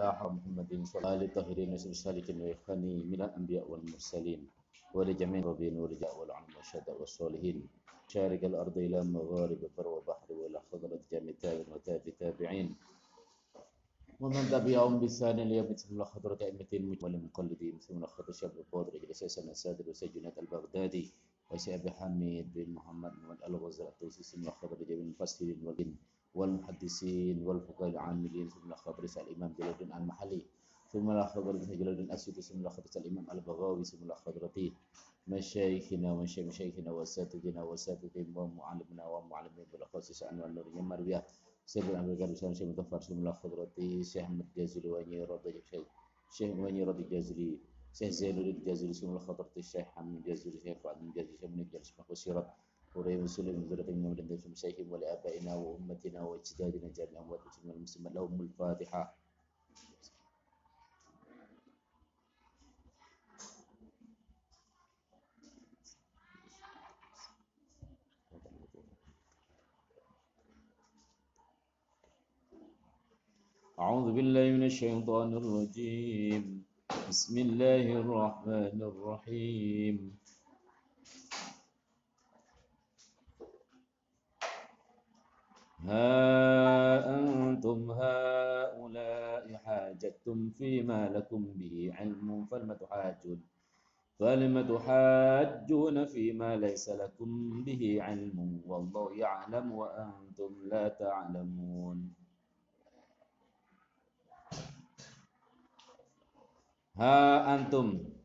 على محمد صلى الله عليه الطاهرين السالكين وإخواني من الأنبياء والمرسلين ولجميع الربين والرجاء والعلم والشهداء والصالحين. شارق الأرض إلى مغارب البر وبحر وإلى خضرة تابع وتاب تابعين ومن تبعهم بثان اليوم مثل خضرة أئمة والمقلدين مثل خضرة شاب القادر إجلس سنة السادر وسجنة البغدادي وسي أبي حميد بن محمد بن الغزال التوسيسي من خضرة جميع المفسرين والجن والمحدثين والفقهاء العاملين ثم الأخطاء برسالة الإمام جلال الدين المحلي ثم الأخطاء برسالة جلال الدين الأسيوطي ثم الأخطاء برسالة الإمام البغاوي ثم الأخطاء برسالة مشايخنا ومشايخ مشايخنا وأساتذتنا وأساتذتهم ومعلمنا ومعلمين بالأخص شأن والنور مروية سيد الأمر قال بسم الله متفر ثم الأخطاء برسالة شيخ أحمد جازلي وأني رضي شيخ شيخ وأني رضي جازلي شيخ زين الدين الجازلي ثم الأخطاء برسالة الشيخ حمد الجازلي شيخ فؤاد الجازلي شيخ من الجازلي شيخ وريب سلم من ومن في مشايخهم ولآبائنا وأمتنا وأجدادنا جعل الأموات المسلم المسلمين. لهم الفاتحة. أعوذ بالله من الشيطان الرجيم. بسم الله الرحمن الرحيم. ها أنتم هؤلاء حاجتم فيما لكم به علم فلم تحاجون فلم تحاجون فيما ليس لكم به علم. والله يعلم وأنتم لا تعلمون. Ha antum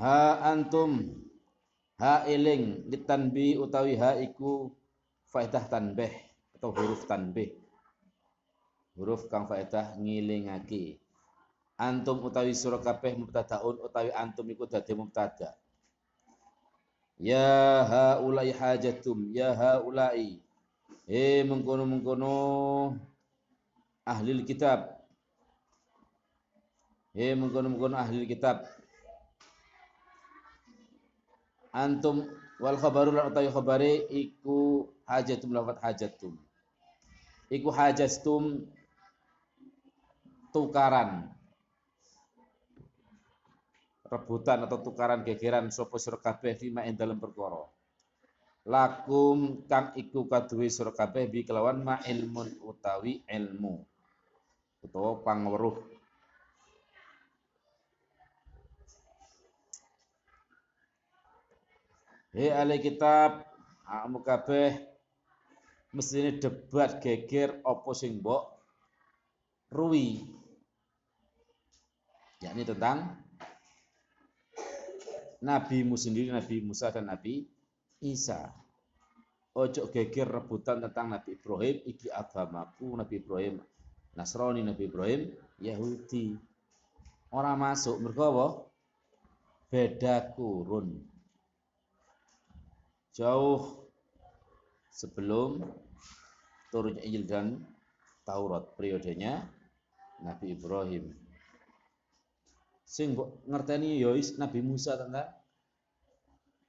Ha antum ha eling ditanbi utawi ha iku faedah tanbih atau huruf tanbih. Huruf kang faedah ngilingake. Antum utawi surah kabeh mubtadaun utawi antum iku dadi mubtada. Ya haulai hajatum ya haulai he mengkono-mengkono ahli kitab. He mengkono-mengkono ahli kitab antum wal khabaru lan utawi khabare iku hajatum lafat hajatum. Iku hajastum tukaran. Rebutan atau tukaran gegeran sapa sira kabeh fima ing dalem perkara. Lakum kang iku kaduwe sira kabeh bi kelawan ma ilmun utawi ilmu. Utawa pangweruh He ahli kitab, kamu kabeh mestine debat geger apa sing mbok ruwi yakni tentang Nabi Musa sendiri, Nabi Musa dan Nabi Isa. Ojo geger rebutan tentang Nabi Ibrahim, iki agamaku Nabi Ibrahim, Nasrani Nabi Ibrahim, Yahudi. Orang masuk mergo? Beda kurun. Jauh sebelum turunnya Injil dan Taurat periodenya Nabi Ibrahim. Sing ngerteni ya Nabi Musa tentang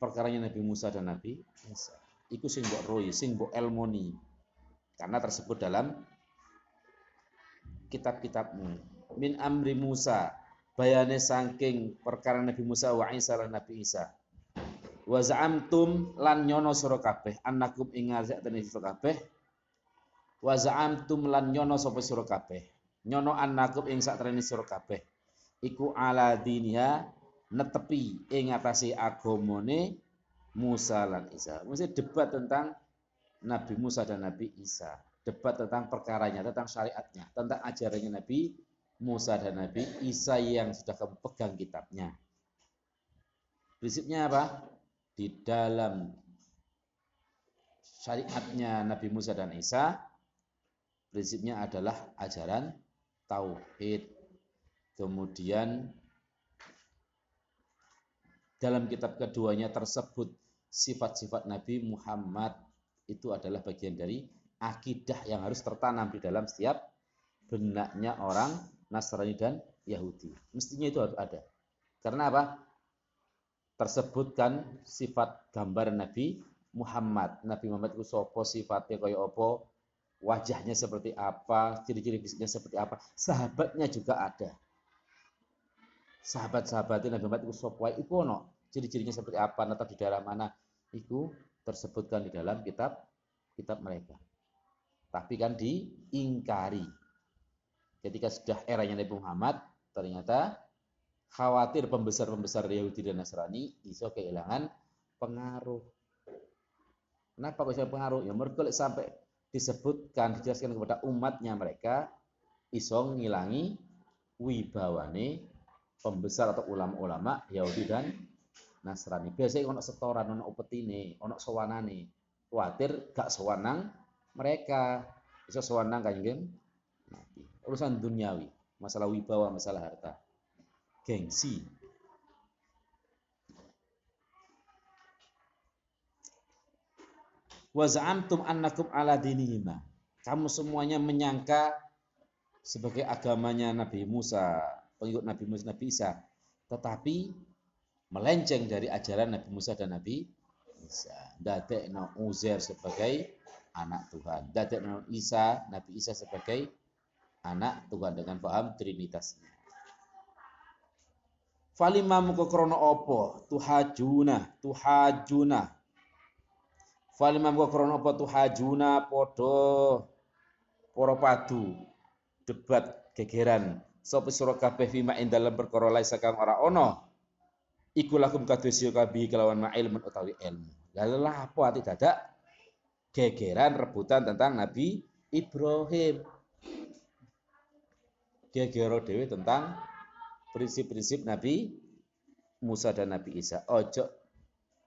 perkaranya Nabi Musa dan Nabi Isa. Iku sing mbok roy, sing mbok elmoni. Karena tersebut dalam kitab-kitabmu. Min amri Musa, bayane saking perkara Nabi Musa wa Isa Nabi Isa. Wa za'amtum lan nyono sira kabeh annakum ing ngazatene sira kabeh. Wa za'amtum lan nyono sapa sira kabeh. Nyono annakum ing satrene sira kabeh iku ala diniha netepi ing atase agamane Musa lan Isa. Mesti debat tentang Nabi Musa dan Nabi Isa. Debat tentang perkaranya, tentang syariatnya, tentang ajarannya Nabi Musa dan Nabi Isa yang sudah kamu pegang kitabnya. Prinsipnya apa? Di dalam syariatnya Nabi Musa dan Isa, prinsipnya adalah ajaran tauhid Kemudian dalam kitab keduanya tersebut sifat-sifat Nabi Muhammad itu adalah bagian dari akidah yang harus tertanam di dalam setiap benaknya orang Nasrani dan Yahudi. Mestinya itu harus ada. Karena apa? Tersebutkan sifat gambar Nabi Muhammad. Nabi Muhammad itu sopo sifatnya kaya apa, wajahnya seperti apa, ciri-ciri fisiknya seperti apa. Sahabatnya juga ada. Sahabat-sahabatnya Nabi Muhammad itu sopo itu ono. Ciri-cirinya seperti apa, natap di daerah mana. Itu tersebutkan di dalam kitab kitab mereka. Tapi kan diingkari. Ketika sudah eranya Nabi Muhammad, ternyata khawatir pembesar-pembesar Yahudi dan Nasrani iso kehilangan pengaruh. Kenapa bisa pengaruh? Ya mereka sampai disebutkan, dijelaskan kepada umatnya mereka, iso ngilangi wibawane pembesar atau ulama-ulama Yahudi dan Nasrani. Biasanya ono setoran, ono upetine, ono sowanane. Khawatir gak sowanang mereka. Bisa sowanang kanjeng Nabi. Urusan duniawi, masalah wibawa, masalah harta. Gengsi. Wa annakum ala dinihima. Kamu semuanya menyangka sebagai agamanya Nabi Musa, pengikut Nabi Musa, Nabi Isa. Tetapi melenceng dari ajaran Nabi Musa dan Nabi Isa. Dadekno Uzair sebagai anak Tuhan. Dadekno Isa, Nabi Isa sebagai anak Tuhan dengan paham trinitasnya. Falima muka krono opo tuhajuna tuhajuna. Falima muka krono opo tuhajuna podo poro padu debat gegeran sapa sira kabeh fima ing dalem perkara laisa kang ora ana iku lakum kados kabi kelawan ma ilmu utawi ilmu. Lalu lah apa ati dadak gegeran rebutan tentang Nabi Ibrahim. Gegero dewi tentang prinsip-prinsip Nabi Musa dan Nabi Isa. Ojo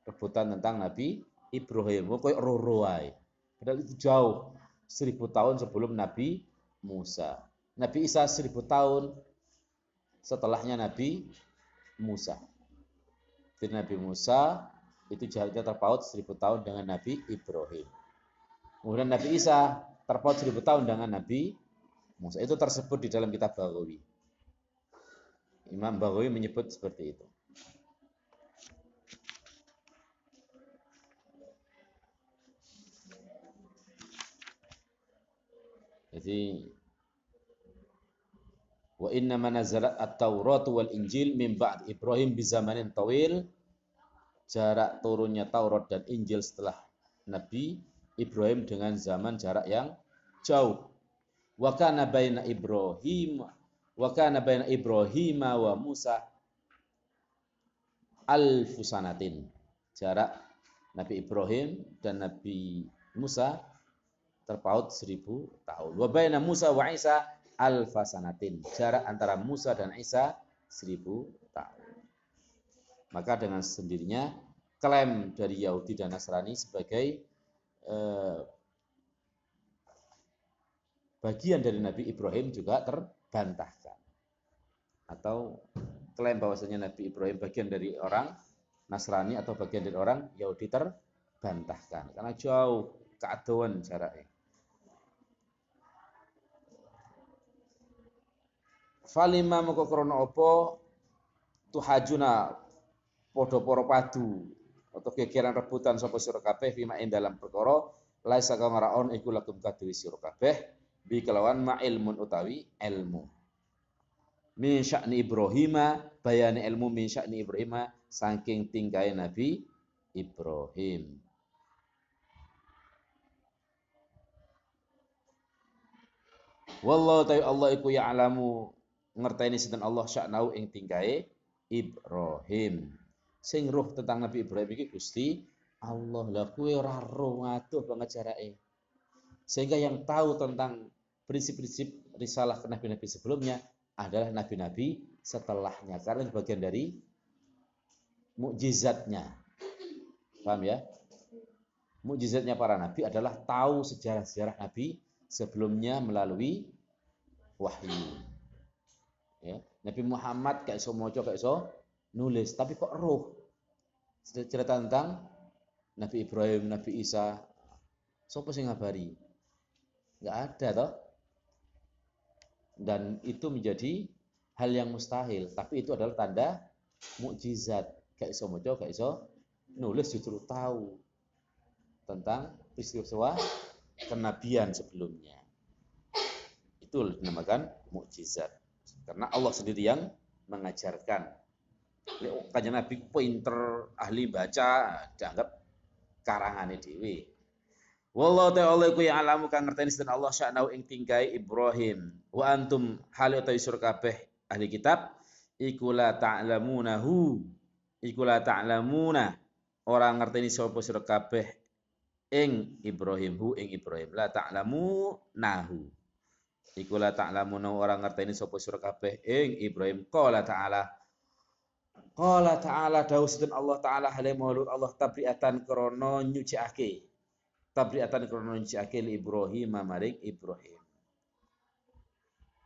rebutan tentang Nabi Ibrahim. Roro wae. Padahal itu jauh seribu tahun sebelum Nabi Musa. Nabi Isa seribu tahun setelahnya Nabi Musa. Jadi Nabi Musa itu jaraknya terpaut seribu tahun dengan Nabi Ibrahim. Kemudian Nabi Isa terpaut seribu tahun dengan Nabi Musa. Itu tersebut di dalam kitab Baghawi. Imam Baghawi menyebut seperti itu. Jadi Wa inna manazalat at-Taurat wal Injil min ba'd Ibrahim bi zamanin tawil. Jarak turunnya Taurat dan Injil setelah Nabi Ibrahim dengan zaman jarak yang jauh. Wa kana baina Ibrahim wa kana baina Ibrahim wa Musa alfusanatin. Jarak Nabi Ibrahim dan Nabi Musa terpaut seribu tahun. Wa baina Musa wa Isa alfasanatin. Jarak antara Musa dan Isa seribu tahun. Maka dengan sendirinya klaim dari Yahudi dan Nasrani sebagai eh, bagian dari Nabi Ibrahim juga terbantahkan. Atau klaim bahwasanya Nabi Ibrahim bagian dari orang Nasrani atau bagian dari orang Yahudi terbantahkan. Karena jauh keadoan jaraknya. falima moko krana apa tuhajuna padha para padu atau kekiran rebutan sapa sira kabeh fima ing dalam perkara laisa kang ora on iku lakum bi kelawan ma ilmun utawi ilmu min sya'ni Ibrahim bayani ilmu min sya'ni Ibrahim saking tingkai Nabi Ibrahim Wallahu ta'ala Allah iku ya'lamu ngerteni sinten Allah sya'nau ing tingkae Ibrahim. Sing roh tentang Nabi Ibrahim iki Gusti Allah. Lah kuwe ora roh ngaduh banget jarake. Sehingga yang tahu tentang prinsip-prinsip risalah ke nabi-nabi sebelumnya adalah nabi-nabi setelahnya karena bagian dari mukjizatnya. Paham ya? Mukjizatnya para nabi adalah tahu sejarah-sejarah nabi sebelumnya melalui wahyu. Ya. Nabi Muhammad kayak so mojo kayak so nulis, tapi kok roh cerita tentang Nabi Ibrahim, Nabi Isa, Sopo sing ngabari? Enggak ada toh. Dan itu menjadi hal yang mustahil, tapi itu adalah tanda mukjizat. Gak iso maca, gak iso nulis justru tahu tentang peristiwa kenabian sebelumnya. Itu dinamakan mukjizat. Karena Allah sendiri yang mengajarkan. Kanya Nabi pinter, ahli baca, dianggap karangan dewi. Wallahu ta'ala ku alamu kang ngerteni sedhen Allah sya'nau ing tingkai Ibrahim. Wa antum hal utawi sur kabeh ahli kitab iku la ta'lamunahu. Iku la ta'lamuna. Orang ngerteni sapa sira kabeh ing Ibrahim hu ing Ibrahim. La ta'lamu nahu. Iku la ta'lamuna orang ngerteni sapa sira kabeh ing Ibrahim. Qala ta'ala Qala ta'ala dawuh Allah ta'ala hale maulud Allah tabriatan krana nyucikake tabriatan krono akil Ibrahim maring Ibrahim.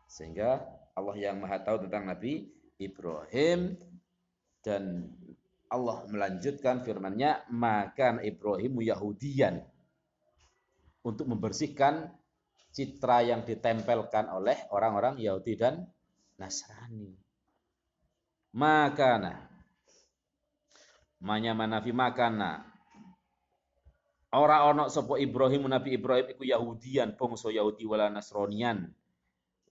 Sehingga Allah yang Maha tahu tentang Nabi Ibrahim dan Allah melanjutkan firman-Nya, maka Ibrahim Yahudian untuk membersihkan citra yang ditempelkan oleh orang-orang Yahudi dan Nasrani. Makana Manya manafi makana Ora ana sapa Ibrahim Nabi Ibrahim iku Yahudian bangsa Yahudi wala Nasronian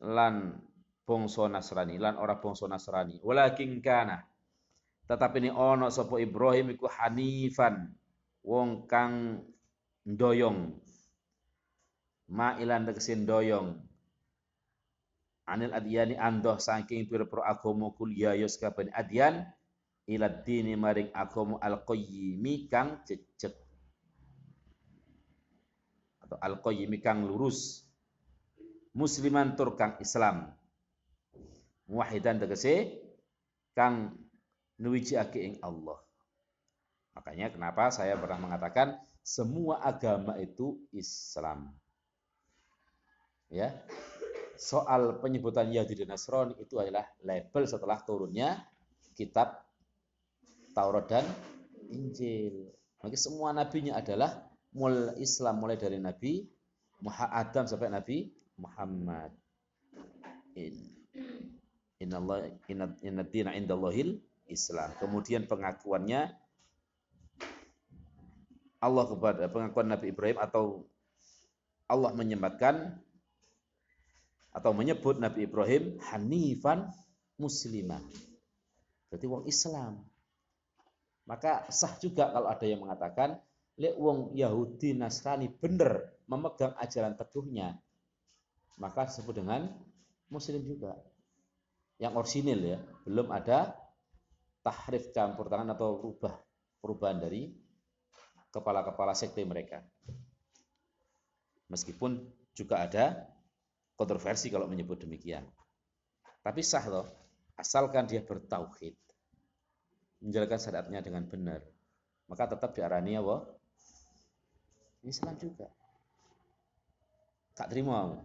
lan bangsa Nasrani lan ora bangsa Nasrani. Walakin kana. Tetapi ini ana sapa Ibrahim iku hanifan wong kang ndoyong. Ilan tegese ndoyong. Anil adyani andoh saking pira-pira agama kuliah yos kabeh adyan ila dini maring agama al-qayyimi kang cecek atau al-qayyimi kang lurus. Musliman tur kang Islam. Muwahidan tegese kang nuwijiake ing Allah. Makanya kenapa saya pernah mengatakan semua agama itu Islam. Ya. Soal penyebutan Yahudi dan Nasrani itu adalah label setelah turunnya kitab Taurat dan Injil. Maka semua nabinya adalah mulai Islam mulai dari Nabi Adam sampai Nabi Muhammad. In Innallah inna dina indallahil Islam. Kemudian pengakuannya Allah kepada pengakuan Nabi Ibrahim atau Allah menyematkan atau menyebut Nabi Ibrahim Hanifan Muslimah. Berarti wong Islam. Maka sah juga kalau ada yang mengatakan lek wong Yahudi Nasrani bener memegang ajaran teguhnya maka disebut dengan muslim juga. Yang orsinil ya belum ada tahrif campur tangan atau rubah perubahan dari kepala-kepala sekte mereka. Meskipun juga ada kontroversi kalau menyebut demikian. Tapi sah loh asalkan dia bertauhid menjalankan syariatnya dengan benar maka tetap diarani apa Islam juga. Tak terima.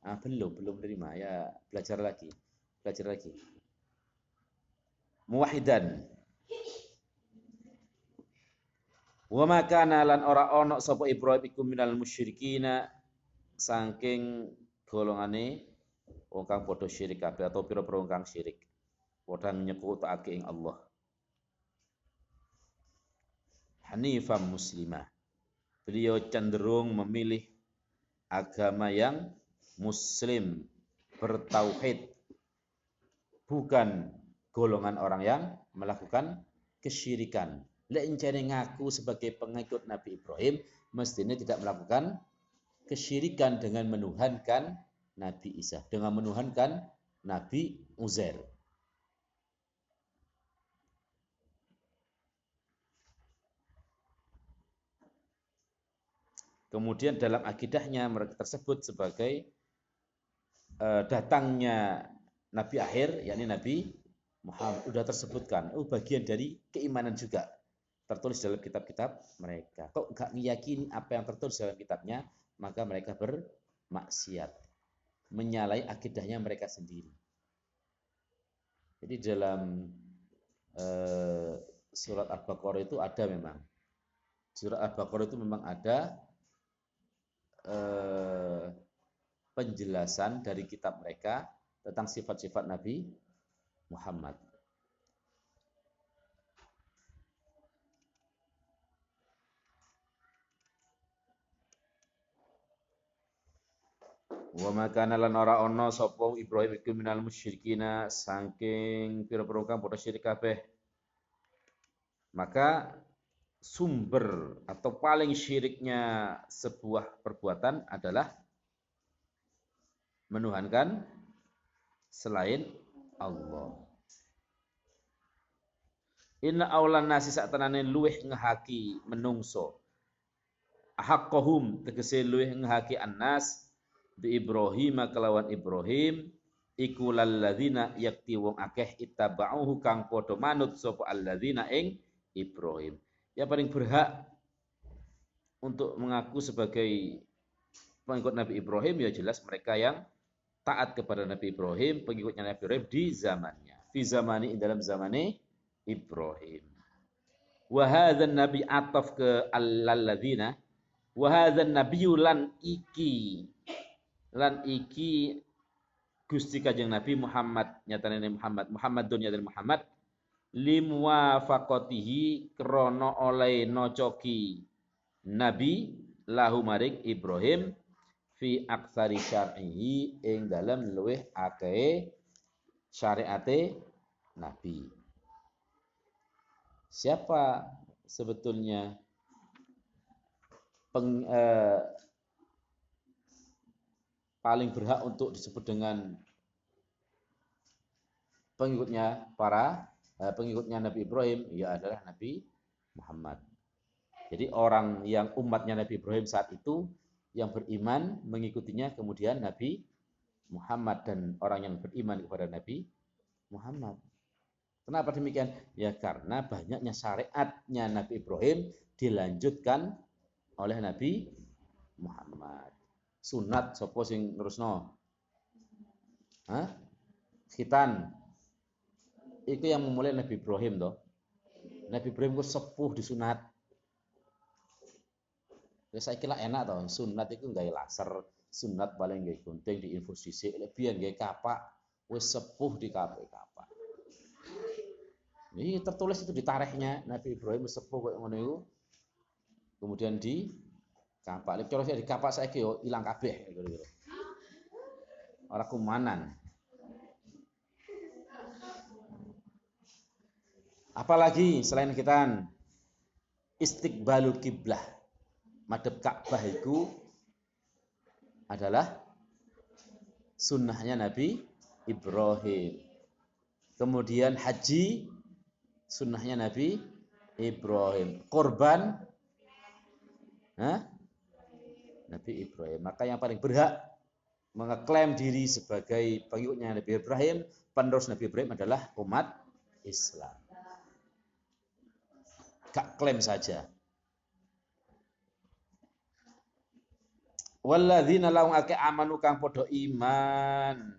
Ah, belum, belum terima. Ya, belajar lagi. Belajar lagi. Muwahidan. Wa makana lan ora ono sapa Ibrahim iku minal musyrikina saking golongane wong kang padha syirik kabeh atau pira-pira wong kang syirik. Padha nyekutukake ing Allah. Hanifah muslimah beliau cenderung memilih agama yang muslim bertauhid bukan golongan orang yang melakukan kesyirikan. Lek encene ngaku sebagai pengikut Nabi Ibrahim, mestinya tidak melakukan kesyirikan dengan menuhankan Nabi Isa, dengan menuhankan Nabi Uzair. Kemudian dalam akidahnya mereka tersebut sebagai uh, datangnya Nabi akhir, yakni Nabi Muhammad. Sudah tersebutkan, oh bagian dari keimanan juga. Tertulis dalam kitab-kitab mereka. Kok nggak meyakini apa yang tertulis dalam kitabnya, maka mereka bermaksiat. Menyalai akidahnya mereka sendiri. Jadi dalam uh, surat Al-Baqarah itu ada memang. Surat Al-Baqarah itu memang ada eh, penjelasan dari kitab mereka tentang sifat-sifat Nabi Muhammad. Wa makana lan ora ana sapa Ibrahim iku minal musyrikina saking pira-pira kang padha syirik kabeh. Maka sumber atau paling syiriknya sebuah perbuatan adalah menuhankan selain Allah. Inna awlan nasi sak tenane luweh ngehaki menungso. Haqqahum tegese luweh ngehaki annas bi Ibrahim kelawan Ibrahim iku lalladzina yakti wong akeh ittaba'uhu kang padha manut sapa alladzina ing Ibrahim. Ya paling berhak untuk mengaku sebagai pengikut Nabi Ibrahim ya jelas mereka yang taat kepada Nabi Ibrahim, pengikutnya Nabi Ibrahim di zamannya. Fi zamani dalam zamani Ibrahim. Wa hadzal nabi ataf ke alladzina wa hadzal nabiyyu lan iki lan iki Gusti Kanjeng Nabi Muhammad nyatane Muhammad Muhammad dunya dan Muhammad limwafaqatihi krana oleh nocoki Nabi lahu maring Ibrahim fi aksari syar'ihi ing dalam luweh akeh syariate Nabi. Siapa sebetulnya peng, eh, paling berhak untuk disebut dengan pengikutnya para pengikutnya Nabi Ibrahim ya adalah Nabi Muhammad. Jadi orang yang umatnya Nabi Ibrahim saat itu yang beriman mengikutinya kemudian Nabi Muhammad dan orang yang beriman kepada Nabi Muhammad. Kenapa demikian? Ya karena banyaknya syariatnya Nabi Ibrahim dilanjutkan oleh Nabi Muhammad sunat sapa sing nerusno? Hah? Khitan. Itu yang memulai Nabi Ibrahim toh. Nabi Ibrahim ku sepuh disunat. Ya saya kira enak toh, sunat itu nggak laser, sunat paling nggak gunting di infus sisi, lebihan nggak kapak, wes sepuh di kapak kapak. Ini tertulis itu di tarikhnya Nabi Ibrahim sepuh kayak ngono itu. Kemudian di Kapak lek di kapak saiki yo ilang kabeh kira-kira. Ora kumanan. Apalagi selain kita istiqbalul kiblah. Madhep Ka'bah itu adalah sunnahnya Nabi Ibrahim. Kemudian haji sunnahnya Nabi Ibrahim. Korban? Nabi Ibrahim. Maka yang paling berhak mengeklaim diri sebagai pengikutnya Nabi Ibrahim, penerus Nabi Ibrahim adalah umat Islam. Gak klaim saja. Walladzina lahum ake amanu kang podo iman.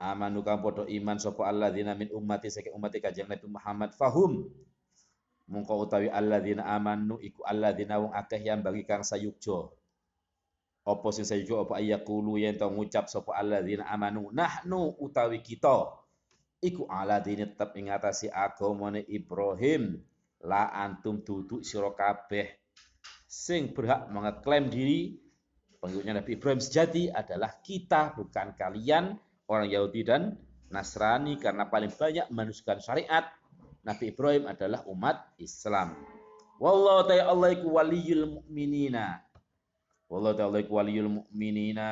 Amanu kang podo iman sapa alladzina min ummati saking umat Kanjeng Nabi Muhammad fahum mungko utawi alladzina amanu iku alladzina wong akeh yang bagi kang sayukjo apa sing sayu apa ayakulu yen to ngucap sapa alladzina amanu nahnu utawi kita iku ala dini tetep ing atase agamane Ibrahim la antum duduk sira kabeh. Sing berhak mengeklaim diri pengikutnya Nabi Ibrahim sejati adalah kita bukan kalian orang Yahudi dan Nasrani karena paling banyak menuliskan syariat Nabi Ibrahim adalah umat Islam. Wallahu ta'ala Allah iku waliyul mu'minina. Wallahu ta'ala waliyul mu'minina.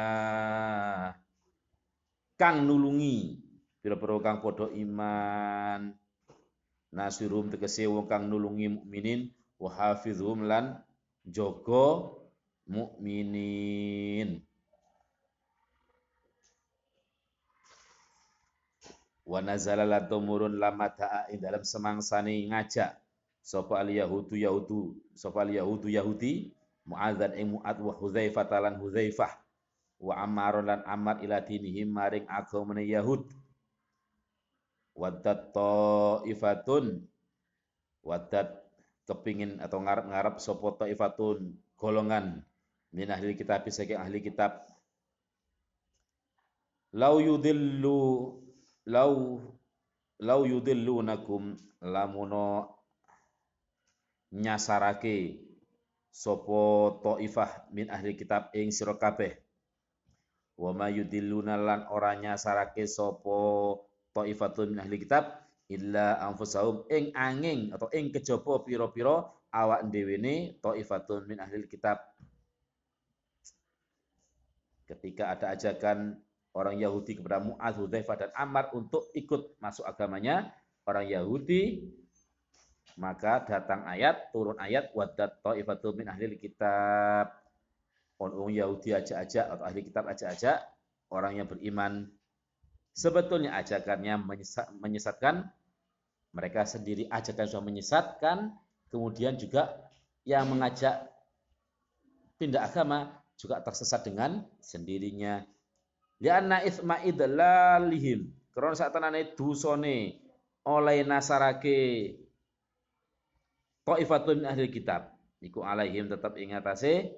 Kang nulungi pira-pira kang iman nasirum tegese wong kang nulungi mukminin wa hafizhum lan jaga mukminin wa nazala lan tumurun lamata ing dalam semangsane ngajak sapa al yahudu yahudu sapa al yahudu yahudi Mu'adzan ing Mu'ad wa Hudzaifah Hudzaifah wa Ammar lan Ammar ila dinihim maring agamane Yahud. Wadat ta'ifatun. Wadat kepingin atau ngarep-ngarep sapa ta'ifatun. Golongan min ahli kitab saking ahli kitab. Lau yudillu lau lau yudillunakum lamuno nyasarake sopo taifah min ahli kitab ing sira kabeh. Wa yudilluna lan ora nyasarake sapa taifatun min ahli kitab illa anfusahum. Ing angin atau ing kejaba pira-pira awak dhewene taifatun min ahli kitab. Ketika ada ajakan orang Yahudi kepada Mu'adz, Hudzaifah dan Ammar untuk ikut masuk agamanya orang Yahudi maka datang ayat turun ayat wadat taifatun min ahli kitab. Orang Yahudi aja-aja atau ahli kitab aja-aja orang yang beriman sebetulnya ajakannya menyesatkan mereka sendiri ajakan sudah menyesatkan kemudian juga yang mengajak pindah agama juga tersesat dengan sendirinya. Lianna ithma idlalihim. Karena saat tanane dusone oleh nasarake Ta'ifatun min ahli kitab. Iku alaihim tetap ingatase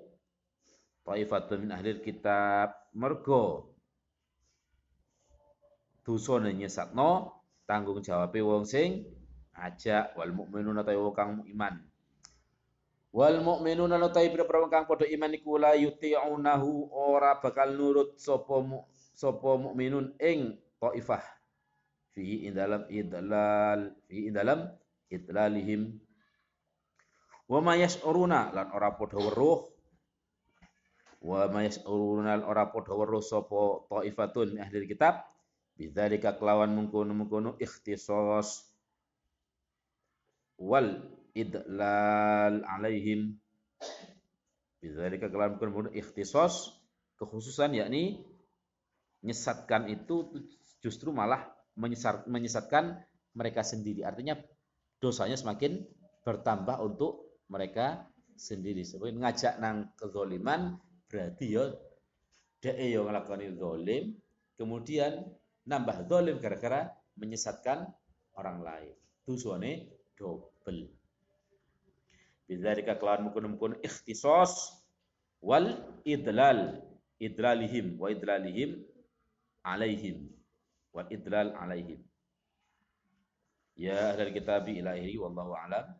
Ta'ifatun min ahli kitab. Mergo dusone nyesatno tanggung jawab wong sing ajak wal mukminun ta wong kang iman. Wal mu'minuna nutai pira-pira kang padha iman iku la yuti'unahu ora bakal nurut sapa sapa mukminun ing taifah. Fi indalam idlal fi indalam idlalihim. Wa ma yas'uruna lan ora padha weruh. Wa ma yas'uruna lan ora padha weruh sapa taifatun ahli kitab bidzalika kelawan mungkono-mungkono ikhtisas wal idlal alaihim bidzalika kalam kun ikhtisas kekhususan yakni menyesatkan itu justru malah menyesat, menyesatkan mereka sendiri. Artinya dosanya semakin bertambah untuk mereka sendiri. Sebagai ngajak nang kezoliman berarti ya dia yang ngelakoni zolim, kemudian nambah zolim gara-gara menyesatkan orang lain. Dosane double. Bidzalika kelawan mukun-mukun ikhtisos wal idlal idlalihim wa idlalihim alaihim wal idlal alaihim. Ya ahlal kitabi ilahi wallahu a'lam.